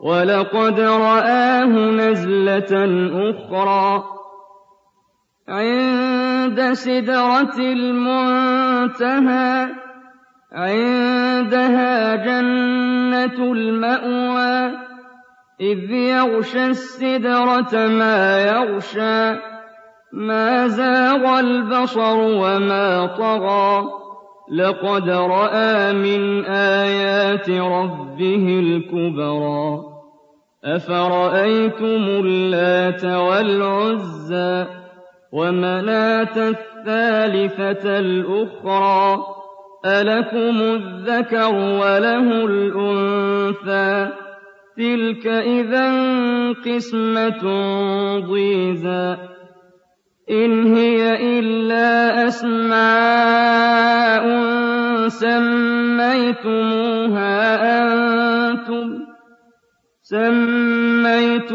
ولقد رآه نزلة أخرى عند سدرة المنتهى عندها جنة المأوى إذ يغشى السدرة ما يغشى ما زاغ البصر وما طغى. لقد رأى من آيات ربه الكبرى. أفرأيتم اللات والعزى ومناة الثالثة الأخرى؟ ألكم الذكر وله الأنثى؟ تلك إذا قسمة ضيزى. إن هي إلا أسماء سميتموها أنتم سميتموها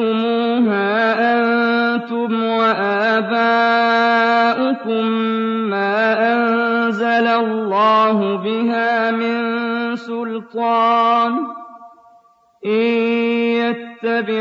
أنتم وآباؤكم ما أنزل الله بها من سلطان إن يتبعون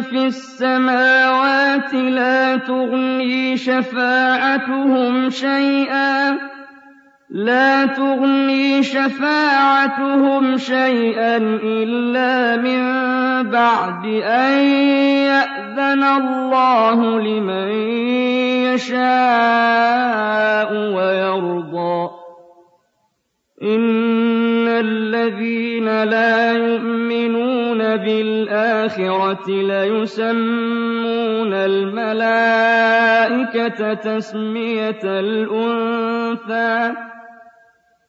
في السماوات لا تغني شفاعتهم شيئا. لا تغني شفاعتهم شيئا إلا من بعد أن يأذن الله لمن يشاء ويرضى. إن الذين لا يؤمنون بالآخرة ليسمون الملائكة تسمية الأنثى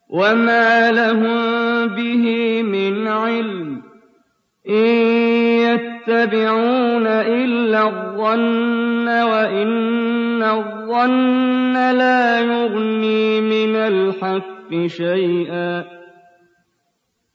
وما لهم به من علم إن يتبعون إلا الظن وإن الظن لا يغني من الحق شيئا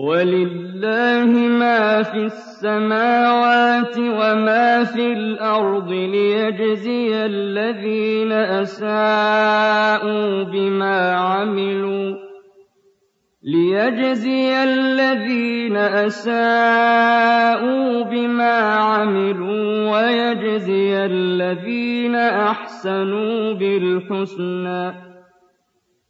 ولله ما في السماوات وما في الأرض ليجزي الذين أساءوا بما عملوا ليجزي الذين أساءوا بما عملوا ويجزي الذين أحسنوا بالحسنى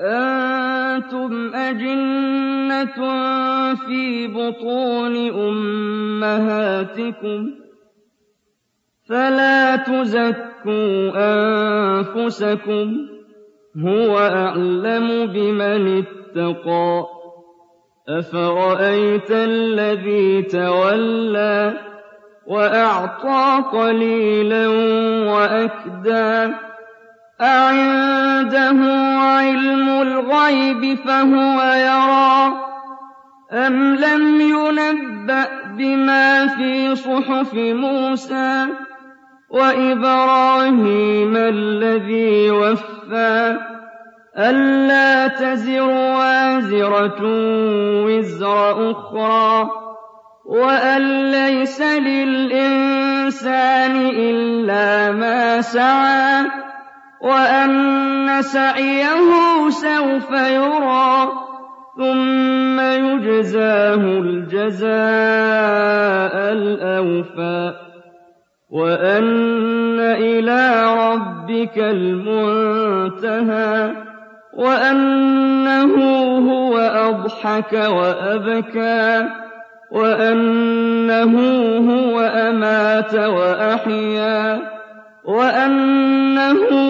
أَنتُمْ أَجِنَّةٌ فِي بُطُونِ أُمَّهَاتِكُمْ ۖ فَلَا تُزَكُّوا أَنفُسَكُمْ ۖ هُوَ أَعْلَمُ بِمَنِ اتَّقَىٰ أَفَرَأَيْتَ الَّذِي تَوَلَّىٰ وَأَعْطَىٰ قَلِيلًا وَأَكْدَىٰ أَعِندَهُ عِلْمُ الْغَيْبِ فَهُوَ يَرَىٰ أَمْ لَمْ يُنَبَّأْ بِمَا فِي صُحُفِ مُوسَىٰ وَإِبْرَاهِيمَ الَّذِي وَفَّىٰ أَلَّا تَزِرُ وَازِرَةٌ وِزْرَ أُخْرَىٰ وَأَن لَّيْسَ لِلْإِنسَانِ إِلَّا مَا سَعَىٰ وَأَنَّ سَعْيَهُ سَوْفَ يُرَىٰ ثُمَّ يُجْزَاهُ الْجَزَاءَ الْأَوْفَىٰ وَأَنَّ إِلَىٰ رَبِّكَ الْمُنتَهَىٰ وَأَنَّهُ هُوَ أَضْحَكَ وَأَبْكَىٰ وَأَنَّهُ هُوَ أَمَاتَ وَأَحْيَا وَأَنَّهُ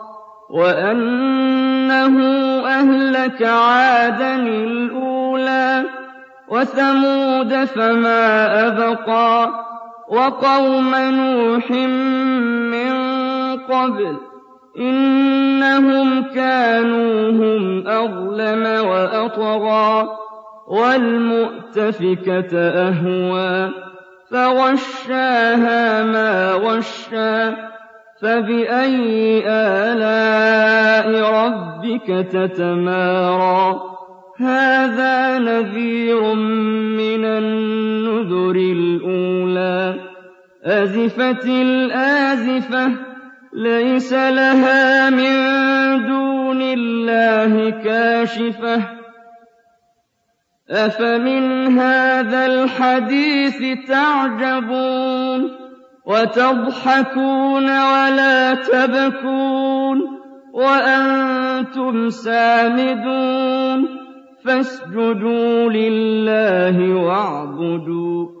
وَأَنَّهُ أَهْلَكَ عَادًا الْأُولَىٰ وَثَمُودَ فَمَا أَبْقَىٰ وَقَوْمَ نُوحٍ مِّن قَبْلُ ۖ إِنَّهُمْ كَانُوا هُمْ أَظْلَمَ وَأَطْغَىٰ وَالْمُؤْتَفِكَةَ أَهْوَىٰ فَغَشَّاهَا مَا غَشَّىٰ فَبِأَيِّ آلَاءِ رَبِّكَ تَتَمَارَىٰ؟ هَٰذَا نَذِيرٌ مِّنَ النُّذُرِ الْأُولَىٰ. أَزِفَتِ الْآزِفَةُ لَيْسَ لَهَا مِن دُونِ اللَّهِ كَاشِفَةٌ. أَفَمِنْ هَٰذَا الْحَدِيثِ تَعْجَبُونَ؟ وَتَضْحَكُونَ وَلَا تَبْكُونَ وَأَنتُمْ سَامِدُونَ فَاسْجُدُوا لِلَّهِ وَاعْبُدُوا ۩